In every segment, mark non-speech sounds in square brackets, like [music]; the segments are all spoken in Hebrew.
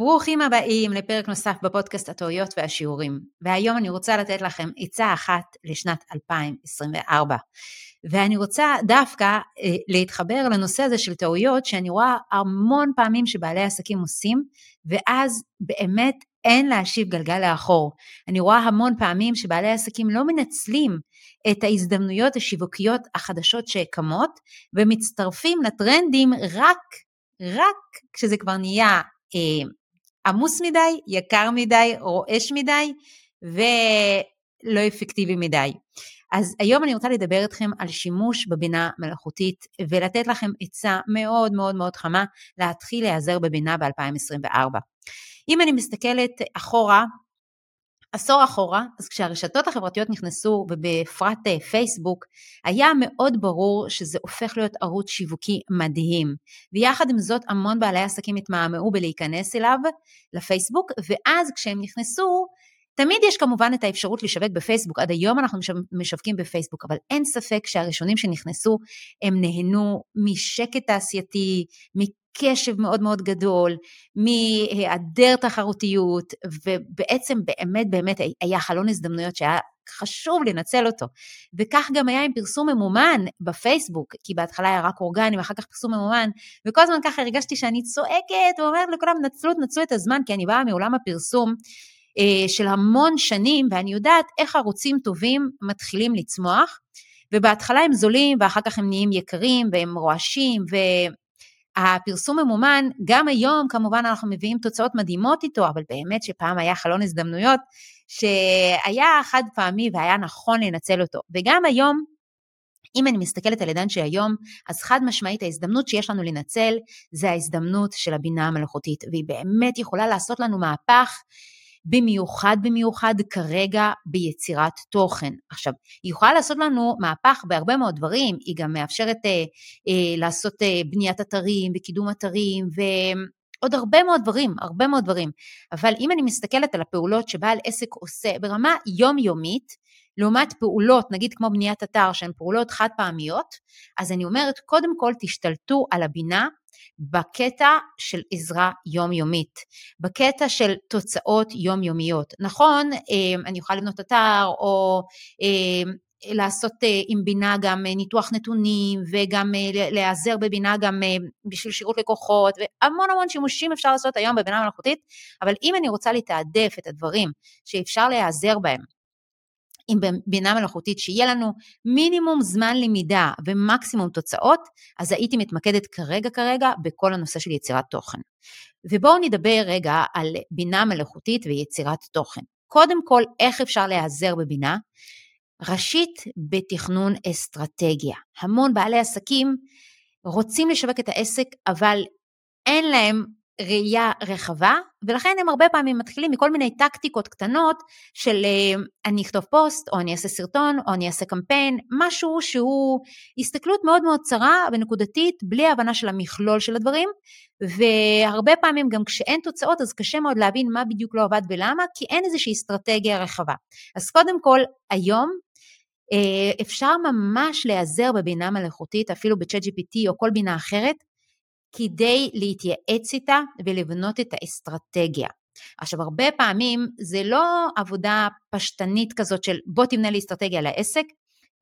ברוכים הבאים לפרק נוסף בפודקאסט הטעויות והשיעורים. והיום אני רוצה לתת לכם עצה אחת לשנת 2024. ואני רוצה דווקא אה, להתחבר לנושא הזה של טעויות, שאני רואה המון פעמים שבעלי עסקים עושים, ואז באמת אין להשיב גלגל לאחור. אני רואה המון פעמים שבעלי עסקים לא מנצלים את ההזדמנויות השיווקיות החדשות שקמות, ומצטרפים לטרנדים רק, רק כשזה כבר נהיה אה, עמוס מדי, יקר מדי, רועש מדי ולא אפקטיבי מדי. אז היום אני רוצה לדבר איתכם על שימוש בבינה מלאכותית ולתת לכם עצה מאוד מאוד מאוד חמה להתחיל להיעזר בבינה ב-2024. אם אני מסתכלת אחורה, עשור אחורה, אז כשהרשתות החברתיות נכנסו, ובפרט אה, פייסבוק, היה מאוד ברור שזה הופך להיות ערוץ שיווקי מדהים. ויחד עם זאת, המון בעלי עסקים התמהמהו בלהיכנס אליו, לפייסבוק, ואז כשהם נכנסו, תמיד יש כמובן את האפשרות לשווק בפייסבוק, עד היום אנחנו משווקים בפייסבוק, אבל אין ספק שהראשונים שנכנסו הם נהנו משקט תעשייתי, קשב מאוד מאוד גדול, מהיעדר תחרותיות, ובעצם באמת באמת היה חלון הזדמנויות שהיה חשוב לנצל אותו. וכך גם היה עם פרסום ממומן בפייסבוק, כי בהתחלה היה רק אורגני ואחר כך פרסום ממומן, וכל הזמן ככה הרגשתי שאני צועקת ואומרת לכולם, נצלו, נצלו את הזמן, כי אני באה מעולם הפרסום. אה, של המון שנים, ואני יודעת איך ערוצים טובים מתחילים לצמוח, ובהתחלה הם זולים, ואחר כך הם נהיים יקרים, והם רועשים, הפרסום ממומן, גם היום כמובן אנחנו מביאים תוצאות מדהימות איתו, אבל באמת שפעם היה חלון הזדמנויות שהיה חד פעמי והיה נכון לנצל אותו. וגם היום, אם אני מסתכלת על עידן שהיום, אז חד משמעית ההזדמנות שיש לנו לנצל זה ההזדמנות של הבינה המלאכותית, והיא באמת יכולה לעשות לנו מהפך במיוחד במיוחד כרגע ביצירת תוכן. עכשיו, היא יכולה לעשות לנו מהפך בהרבה מאוד דברים, היא גם מאפשרת אה, אה, לעשות אה, בניית אתרים וקידום אתרים ועוד הרבה מאוד דברים, הרבה מאוד דברים. אבל אם אני מסתכלת על הפעולות שבעל עסק עושה ברמה יומיומית, לעומת פעולות, נגיד כמו בניית אתר, שהן פעולות חד פעמיות, אז אני אומרת, קודם כל תשתלטו על הבינה בקטע של עזרה יומיומית, בקטע של תוצאות יומיומיות. נכון, אה, אני יכולה לבנות אתר או אה, לעשות אה, עם בינה גם ניתוח נתונים וגם להיעזר בבינה גם בשביל שירות לקוחות והמון המון שימושים אפשר לעשות היום בבינה מלאכותית, אבל אם אני רוצה לתעדף את הדברים שאפשר להיעזר בהם עם בינה מלאכותית, שיהיה לנו מינימום זמן למידה ומקסימום תוצאות, אז הייתי מתמקדת כרגע כרגע בכל הנושא של יצירת תוכן. ובואו נדבר רגע על בינה מלאכותית ויצירת תוכן. קודם כל, איך אפשר להיעזר בבינה? ראשית, בתכנון אסטרטגיה. המון בעלי עסקים רוצים לשווק את העסק, אבל אין להם ראייה רחבה, ולכן הם הרבה פעמים מתחילים מכל מיני טקטיקות קטנות של אה, אני אכתוב פוסט, או אני אעשה סרטון, או אני אעשה קמפיין, משהו שהוא הסתכלות מאוד מאוד צרה ונקודתית, בלי הבנה של המכלול של הדברים, והרבה פעמים גם כשאין תוצאות אז קשה מאוד להבין מה בדיוק לא עבד ולמה, כי אין איזושהי אסטרטגיה רחבה. אז קודם כל, היום אה, אפשר ממש להיעזר בבינה מלאכותית, אפילו ב-chat GPT או כל בינה אחרת, כדי להתייעץ איתה ולבנות את האסטרטגיה. עכשיו הרבה פעמים זה לא עבודה פשטנית כזאת של בוא תמנה לי אסטרטגיה לעסק,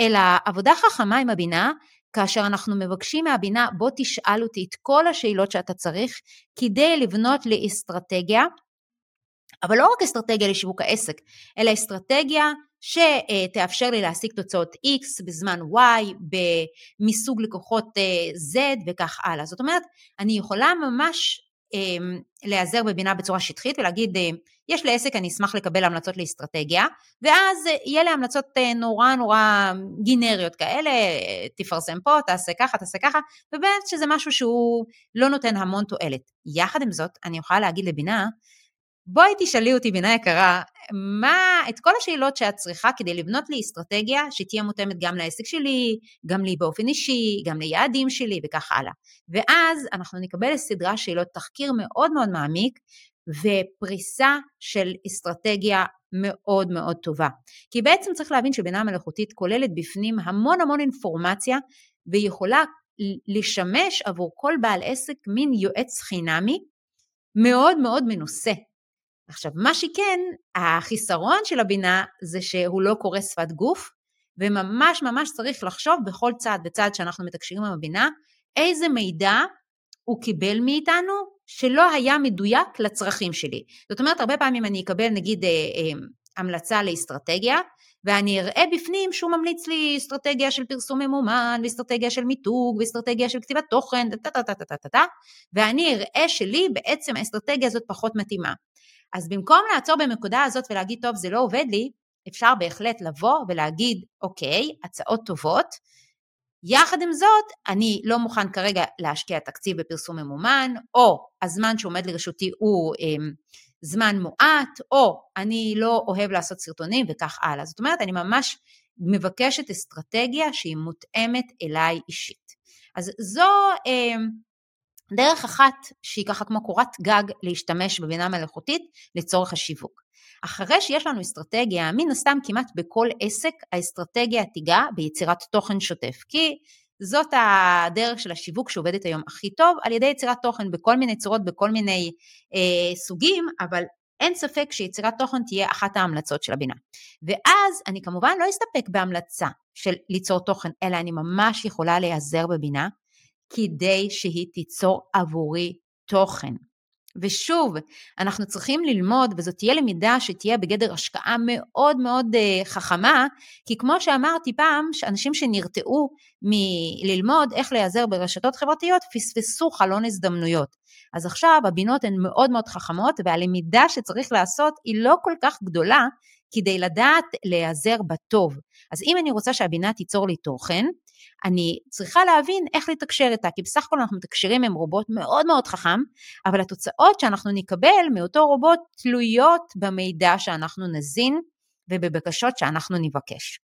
אלא עבודה חכמה עם הבינה, כאשר אנחנו מבקשים מהבינה בוא תשאל אותי את כל השאלות שאתה צריך כדי לבנות לי אסטרטגיה, אבל לא רק אסטרטגיה לשיווק העסק, אלא אסטרטגיה שתאפשר לי להשיג תוצאות X בזמן Y, מסוג לקוחות אה, Z וכך הלאה. זאת אומרת, אני יכולה ממש אמ, להיעזר בבינה בצורה שטחית ולהגיד, אה, יש לי עסק, אני אשמח לקבל המלצות לאסטרטגיה, ואז אה, יהיה לי המלצות נורא נורא גינריות כאלה, תפרסם פה, תעשה ככה, תעשה ככה, ובאמת שזה משהו שהוא לא נותן המון תועלת. יחד עם זאת, אני יכולה להגיד לבינה, בואי תשאלי אותי, בינה יקרה, מה, את כל השאלות שאת צריכה כדי לבנות לי אסטרטגיה שתהיה מותאמת גם לעסק שלי, גם לי באופן אישי, גם ליעדים שלי וכך הלאה. ואז אנחנו נקבל סדרה שאלות תחקיר מאוד מאוד מעמיק ופריסה של אסטרטגיה מאוד מאוד טובה. כי בעצם צריך להבין שבינה מלאכותית כוללת בפנים המון המון אינפורמציה ויכולה לשמש עבור כל בעל עסק מין יועץ חינמי מאוד מאוד מנוסה. עכשיו, מה שכן, החיסרון של הבינה זה שהוא לא קורא שפת גוף, וממש ממש צריך לחשוב בכל צעד וצעד שאנחנו מתקשרים עם הבינה, איזה מידע הוא קיבל מאיתנו שלא היה מדויק לצרכים שלי. זאת אומרת, הרבה פעמים אני אקבל נגיד אה, אה, המלצה לאסטרטגיה, ואני אראה בפנים שהוא ממליץ לי אסטרטגיה של פרסום ממומן, ואסטרטגיה של מיתוג, ואסטרטגיה של כתיבת תוכן, ואני אראה שלי בעצם האסטרטגיה הזאת פחות מתאימה. אז במקום לעצור בנקודה הזאת ולהגיד, טוב, זה לא עובד לי, אפשר בהחלט לבוא ולהגיד, אוקיי, הצעות טובות, יחד עם זאת, אני לא מוכן כרגע להשקיע תקציב בפרסום ממומן, או הזמן שעומד לרשותי הוא אה, זמן מועט, או אני לא אוהב לעשות סרטונים וכך הלאה. זאת אומרת, אני ממש מבקשת אסטרטגיה שהיא מותאמת אליי אישית. אז זו אה, דרך אחת שהיא ככה כמו קורת גג להשתמש בבינה מלאכותית לצורך השיווק. אחרי שיש לנו אסטרטגיה, מן הסתם כמעט בכל עסק האסטרטגיה תיגע ביצירת תוכן שוטף, כי זאת הדרך של השיווק שעובדת היום הכי טוב, על ידי יצירת תוכן בכל מיני צורות, בכל מיני אה, סוגים, אבל אין ספק שיצירת תוכן תהיה אחת ההמלצות של הבינה. ואז אני כמובן לא אסתפק בהמלצה של ליצור תוכן, אלא אני ממש יכולה להיעזר בבינה כדי שהיא תיצור עבורי תוכן. ושוב, אנחנו צריכים ללמוד, וזאת תהיה למידה שתהיה בגדר השקעה מאוד מאוד uh, חכמה, כי כמו שאמרתי פעם, שאנשים שנרתעו מללמוד איך להיעזר ברשתות חברתיות, פספסו חלון הזדמנויות. אז עכשיו הבינות הן מאוד מאוד חכמות, והלמידה שצריך לעשות היא לא כל כך גדולה, כדי לדעת להיעזר בטוב. אז אם אני רוצה שהבינה תיצור לי תוכן, אני צריכה להבין איך לתקשר איתה, כי בסך הכל אנחנו מתקשרים עם רובוט מאוד מאוד חכם, אבל התוצאות שאנחנו נקבל מאותו רובוט תלויות במידע שאנחנו נזין ובבקשות שאנחנו נבקש.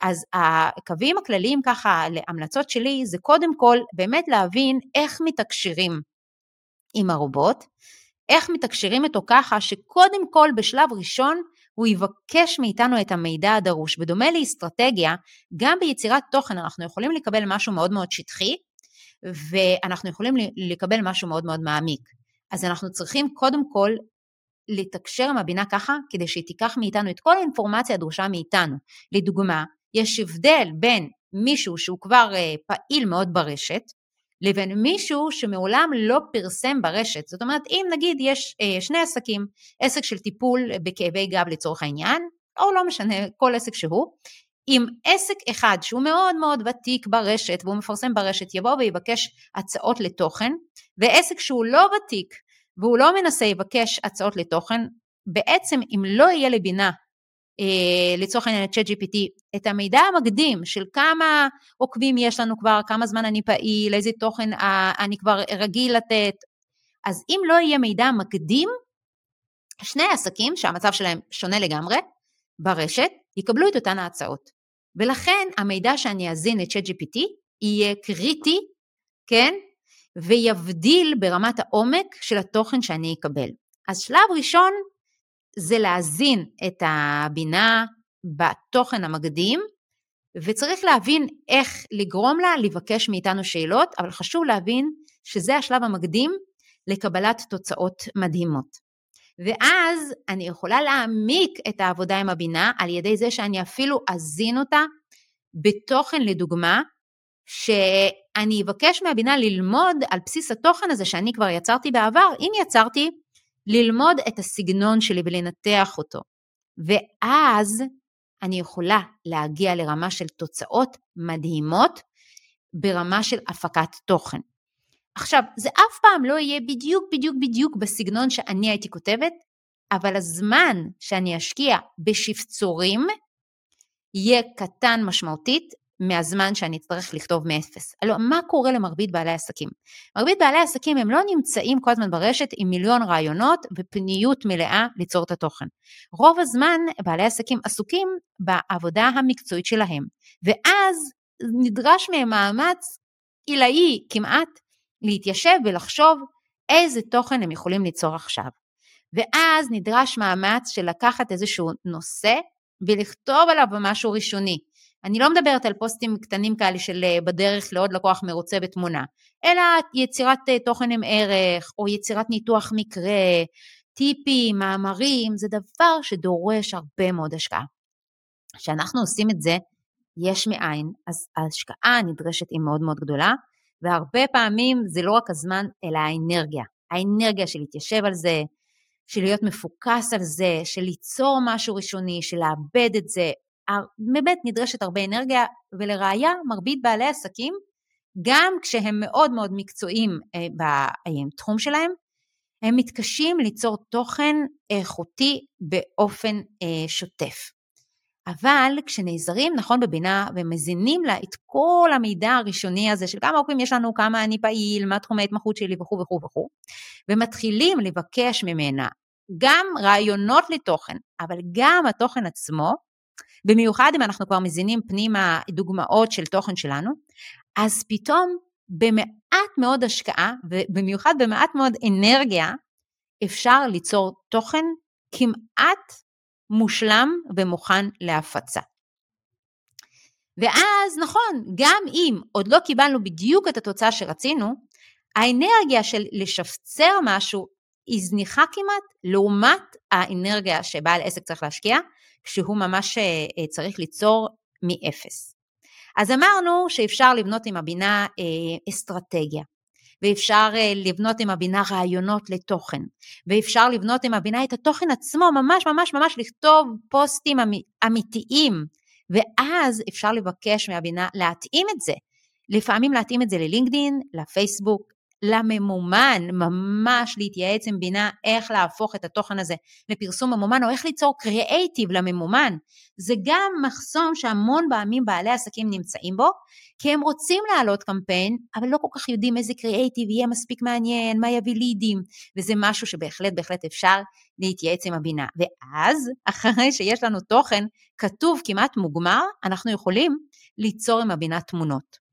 אז הקווים הכלליים ככה להמלצות שלי זה קודם כל באמת להבין איך מתקשרים עם הרובוט, איך מתקשרים איתו ככה שקודם כל בשלב ראשון הוא יבקש מאיתנו את המידע הדרוש. בדומה לאסטרטגיה, גם ביצירת תוכן אנחנו יכולים לקבל משהו מאוד מאוד שטחי, ואנחנו יכולים לקבל משהו מאוד מאוד מעמיק. אז אנחנו צריכים קודם כל לתקשר עם הבינה ככה, כדי שהיא תיקח מאיתנו את כל האינפורמציה הדרושה מאיתנו. לדוגמה, יש הבדל בין מישהו שהוא כבר uh, פעיל מאוד ברשת, לבין מישהו שמעולם לא פרסם ברשת. זאת אומרת, אם נגיד יש אה, שני עסקים, עסק של טיפול בכאבי גב לצורך העניין, או לא משנה, כל עסק שהוא, אם עסק אחד שהוא מאוד מאוד ותיק ברשת והוא מפרסם ברשת יבוא ויבקש הצעות לתוכן, ועסק שהוא לא ותיק והוא לא מנסה יבקש הצעות לתוכן, בעצם אם לא יהיה לבינה לצורך העניין את ChatGPT, את המידע המקדים של כמה עוקבים יש לנו כבר, כמה זמן אני פעיל, איזה תוכן אה, אני כבר רגיל לתת, אז אם לא יהיה מידע מקדים, שני עסקים שהמצב שלהם שונה לגמרי ברשת, יקבלו את אותן ההצעות. ולכן המידע שאני אזין את ChatGPT יהיה קריטי, כן? ויבדיל ברמת העומק של התוכן שאני אקבל. אז שלב ראשון זה להזין את הבינה בתוכן המקדים, וצריך להבין איך לגרום לה לבקש מאיתנו שאלות, אבל חשוב להבין שזה השלב המקדים לקבלת תוצאות מדהימות. ואז אני יכולה להעמיק את העבודה עם הבינה על ידי זה שאני אפילו אזין אותה בתוכן לדוגמה, שאני אבקש מהבינה ללמוד על בסיס התוכן הזה שאני כבר יצרתי בעבר, אם יצרתי ללמוד את הסגנון שלי ולנתח אותו. ואז אני יכולה להגיע לרמה של תוצאות מדהימות ברמה של הפקת תוכן. עכשיו, זה אף פעם לא יהיה בדיוק בדיוק בדיוק בסגנון שאני הייתי כותבת, אבל הזמן שאני אשקיע בשפצורים יהיה קטן משמעותית מהזמן שאני אצטרך לכתוב מאפס. הלוא מה קורה למרבית בעלי עסקים? מרבית בעלי עסקים הם לא נמצאים כל הזמן ברשת עם מיליון רעיונות ופניות מלאה ליצור את התוכן. רוב הזמן בעלי עסקים עסוקים בעבודה המקצועית שלהם, ואז נדרש מהם מאמץ עילאי כמעט להתיישב ולחשוב איזה תוכן הם יכולים ליצור עכשיו. ואז נדרש מאמץ של לקחת איזשהו נושא ולכתוב עליו משהו ראשוני. אני לא מדברת על פוסטים קטנים כאלה של אה, בדרך לעוד לקוח מרוצה בתמונה, אלא יצירת אה, תוכן עם ערך, או יצירת ניתוח מקרה, טיפים, מאמרים, זה דבר שדורש הרבה מאוד השקעה. כשאנחנו עושים את זה יש מאין, אז ההשקעה הנדרשת היא מאוד מאוד גדולה, והרבה פעמים זה לא רק הזמן, אלא האנרגיה. האנרגיה של להתיישב על זה, של להיות מפוקס על זה, של ליצור משהו ראשוני, של לאבד את זה. באמת נדרשת הרבה אנרגיה, ולראיה, מרבית בעלי עסקים, גם כשהם מאוד מאוד מקצועיים אה, בתחום שלהם, הם מתקשים ליצור תוכן איכותי באופן אה, שוטף. אבל כשנעזרים נכון בבינה ומזינים לה את כל המידע הראשוני הזה של כמה עוקבים יש לנו, כמה אני פעיל, מה תחום ההתמחות שלי וכו' וכו' וכו', ומתחילים לבקש ממנה גם רעיונות לתוכן, אבל גם התוכן עצמו, במיוחד אם אנחנו כבר מזינים פנימה דוגמאות של תוכן שלנו, אז פתאום במעט מאוד השקעה, ובמיוחד במעט מאוד אנרגיה, אפשר ליצור תוכן כמעט מושלם ומוכן להפצה. ואז נכון, גם אם עוד לא קיבלנו בדיוק את התוצאה שרצינו, האנרגיה של לשפצר משהו היא זניחה כמעט, לעומת האנרגיה שבעל עסק צריך להשקיע, כשהוא ממש אה, צריך ליצור מאפס. אז אמרנו שאפשר לבנות עם הבינה אה, אסטרטגיה. ואפשר אה, לבנות עם הבינה רעיונות לתוכן, ואפשר לבנות עם הבינה את התוכן עצמו, ממש ממש ממש לכתוב פוסטים אמיתיים, ואז אפשר לבקש מהבינה להתאים את זה. לפעמים להתאים את זה ללינקדין, לפייסבוק, לממומן, ממש להתייעץ עם בינה איך להפוך את התוכן הזה לפרסום ממומן, או איך ליצור קריאייטיב לממומן. זה גם מחסום שהמון פעמים בעלי עסקים נמצאים בו, כי הם רוצים להעלות קמפיין, אבל לא כל כך יודעים איזה קריאייטיב יהיה מספיק מעניין, מה יביא לידים, וזה משהו שבהחלט בהחלט אפשר להתייעץ עם הבינה. ואז, אחרי שיש לנו תוכן כתוב כמעט מוגמר, אנחנו יכולים ליצור עם הבינה תמונות.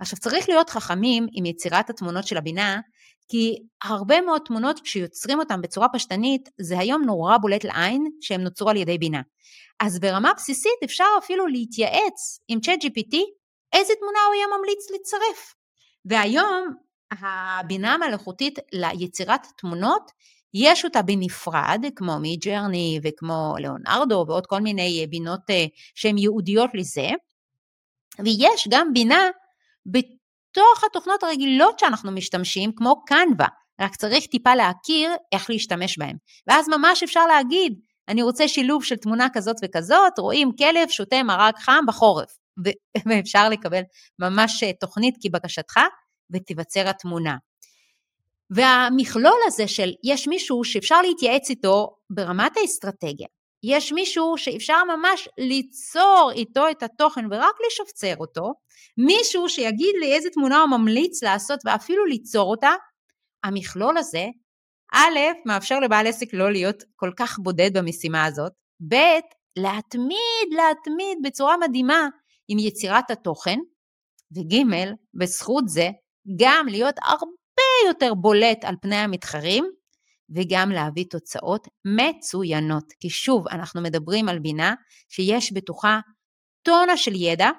עכשיו צריך להיות חכמים עם יצירת התמונות של הבינה, כי הרבה מאוד תמונות כשיוצרים אותן בצורה פשטנית, זה היום נורא בולט לעין שהן נוצרו על ידי בינה. אז ברמה בסיסית אפשר אפילו להתייעץ עם ChatGPT איזה תמונה הוא יהיה ממליץ לצרף. והיום הבינה המלאכותית ליצירת תמונות, יש אותה בנפרד, כמו מי-ג'רני וכמו ליאונרדו ועוד כל מיני בינות אה, שהן ייעודיות לזה, ויש גם בינה בתוך התוכנות הרגילות שאנחנו משתמשים, כמו קנווה, רק צריך טיפה להכיר איך להשתמש בהן. ואז ממש אפשר להגיד, אני רוצה שילוב של תמונה כזאת וכזאת, רואים כלב שותה מרק חם בחורף, [laughs] ואפשר לקבל ממש אה, תוכנית כבקשתך, ותיווצר התמונה. והמכלול הזה של יש מישהו שאפשר להתייעץ איתו ברמת האסטרטגיה, יש מישהו שאפשר ממש ליצור איתו את התוכן ורק לשפצר אותו, מישהו שיגיד לי איזה תמונה הוא ממליץ לעשות ואפילו ליצור אותה, המכלול הזה, א', מאפשר לבעל עסק לא להיות כל כך בודד במשימה הזאת, ב', להתמיד, להתמיד בצורה מדהימה עם יצירת התוכן, וג', בזכות זה, גם להיות הרבה יותר בולט על פני המתחרים, וגם להביא תוצאות מצוינות. כי שוב, אנחנו מדברים על בינה שיש בתוכה טונה של ידע,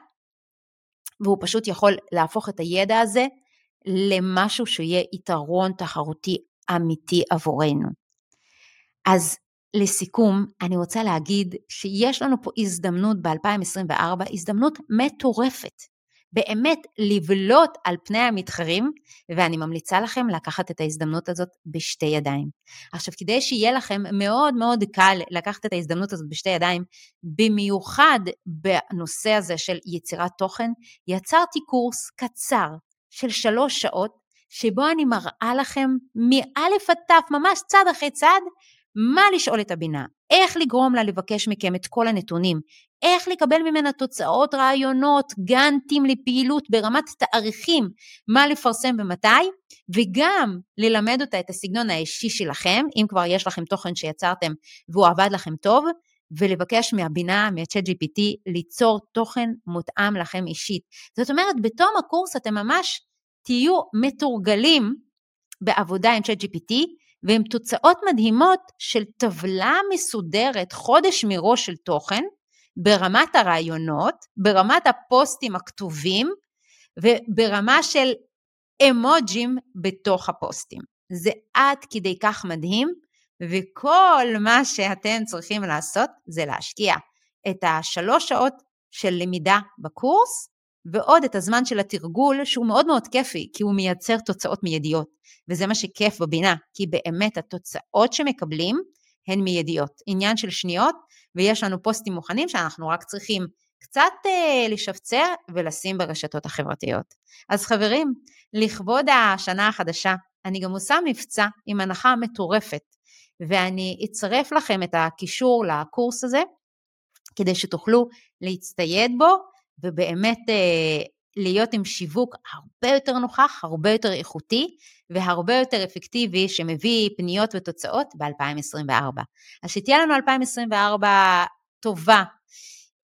והוא פשוט יכול להפוך את הידע הזה למשהו שיהיה יתרון תחרותי אמיתי עבורנו. אז לסיכום, אני רוצה להגיד שיש לנו פה הזדמנות ב-2024, הזדמנות מטורפת. באמת לבלוט על פני המתחרים, ואני ממליצה לכם לקחת את ההזדמנות הזאת בשתי ידיים. עכשיו, כדי שיהיה לכם מאוד מאוד קל לקחת את ההזדמנות הזאת בשתי ידיים, במיוחד בנושא הזה של יצירת תוכן, יצרתי קורס קצר של שלוש שעות, שבו אני מראה לכם מאלף עד תף, ממש צעד אחרי צעד, מה לשאול את הבינה, איך לגרום לה לבקש מכם את כל הנתונים, איך לקבל ממנה תוצאות, רעיונות, גאנטים לפעילות ברמת תאריכים, מה לפרסם ומתי, וגם ללמד אותה את הסגנון האישי שלכם, אם כבר יש לכם תוכן שיצרתם והוא עבד לכם טוב, ולבקש מהבינה, מה-chat GPT, ליצור תוכן מותאם לכם אישית. זאת אומרת, בתום הקורס אתם ממש תהיו מתורגלים בעבודה עם chat GPT, ועם תוצאות מדהימות של טבלה מסודרת, חודש מראש של תוכן, ברמת הרעיונות, ברמת הפוסטים הכתובים וברמה של אמוג'ים בתוך הפוסטים. זה עד כדי כך מדהים, וכל מה שאתם צריכים לעשות זה להשקיע את השלוש שעות של למידה בקורס, ועוד את הזמן של התרגול, שהוא מאוד מאוד כיפי, כי הוא מייצר תוצאות מיידיות. וזה מה שכיף בבינה, כי באמת התוצאות שמקבלים הן מיידיות. עניין של שניות, ויש לנו פוסטים מוכנים שאנחנו רק צריכים קצת אה, לשפצר ולשים ברשתות החברתיות. אז חברים, לכבוד השנה החדשה, אני גם עושה מבצע עם הנחה מטורפת, ואני אצרף לכם את הקישור לקורס הזה, כדי שתוכלו להצטייד בו, ובאמת אה, להיות עם שיווק הרבה יותר נוכח, הרבה יותר איכותי והרבה יותר אפקטיבי שמביא פניות ותוצאות ב-2024. אז שתהיה לנו 2024 טובה,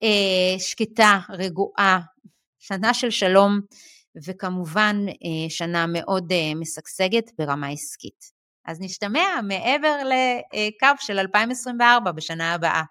אה, שקטה, רגועה, שנה של שלום וכמובן אה, שנה מאוד אה, משגשגת ברמה עסקית. אז נשתמע מעבר לקו של 2024 בשנה הבאה.